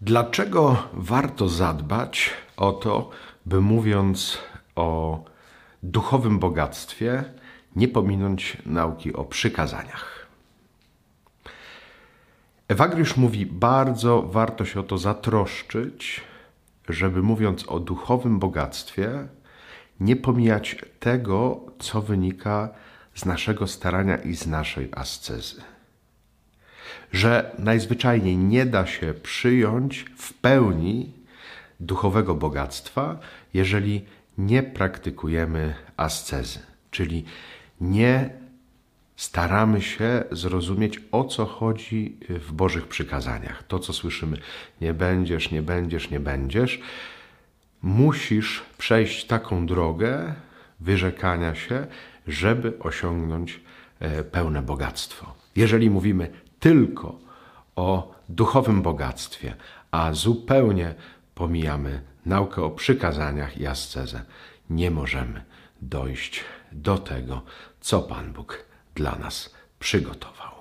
Dlaczego warto zadbać o to, by mówiąc o duchowym bogactwie, nie pominąć nauki o przykazaniach? Ewagriusz mówi, bardzo warto się o to zatroszczyć, żeby mówiąc o duchowym bogactwie, nie pomijać tego, co wynika z naszego starania i z naszej ascezy że najzwyczajniej nie da się przyjąć w pełni duchowego bogactwa, jeżeli nie praktykujemy ascezy, czyli nie staramy się zrozumieć, o co chodzi w Bożych przykazaniach. To, co słyszymy, nie będziesz, nie będziesz, nie będziesz. Musisz przejść taką drogę wyrzekania się, żeby osiągnąć e, pełne bogactwo. Jeżeli mówimy tylko o duchowym bogactwie, a zupełnie pomijamy naukę o przykazaniach i ascezę, nie możemy dojść do tego, co Pan Bóg dla nas przygotował.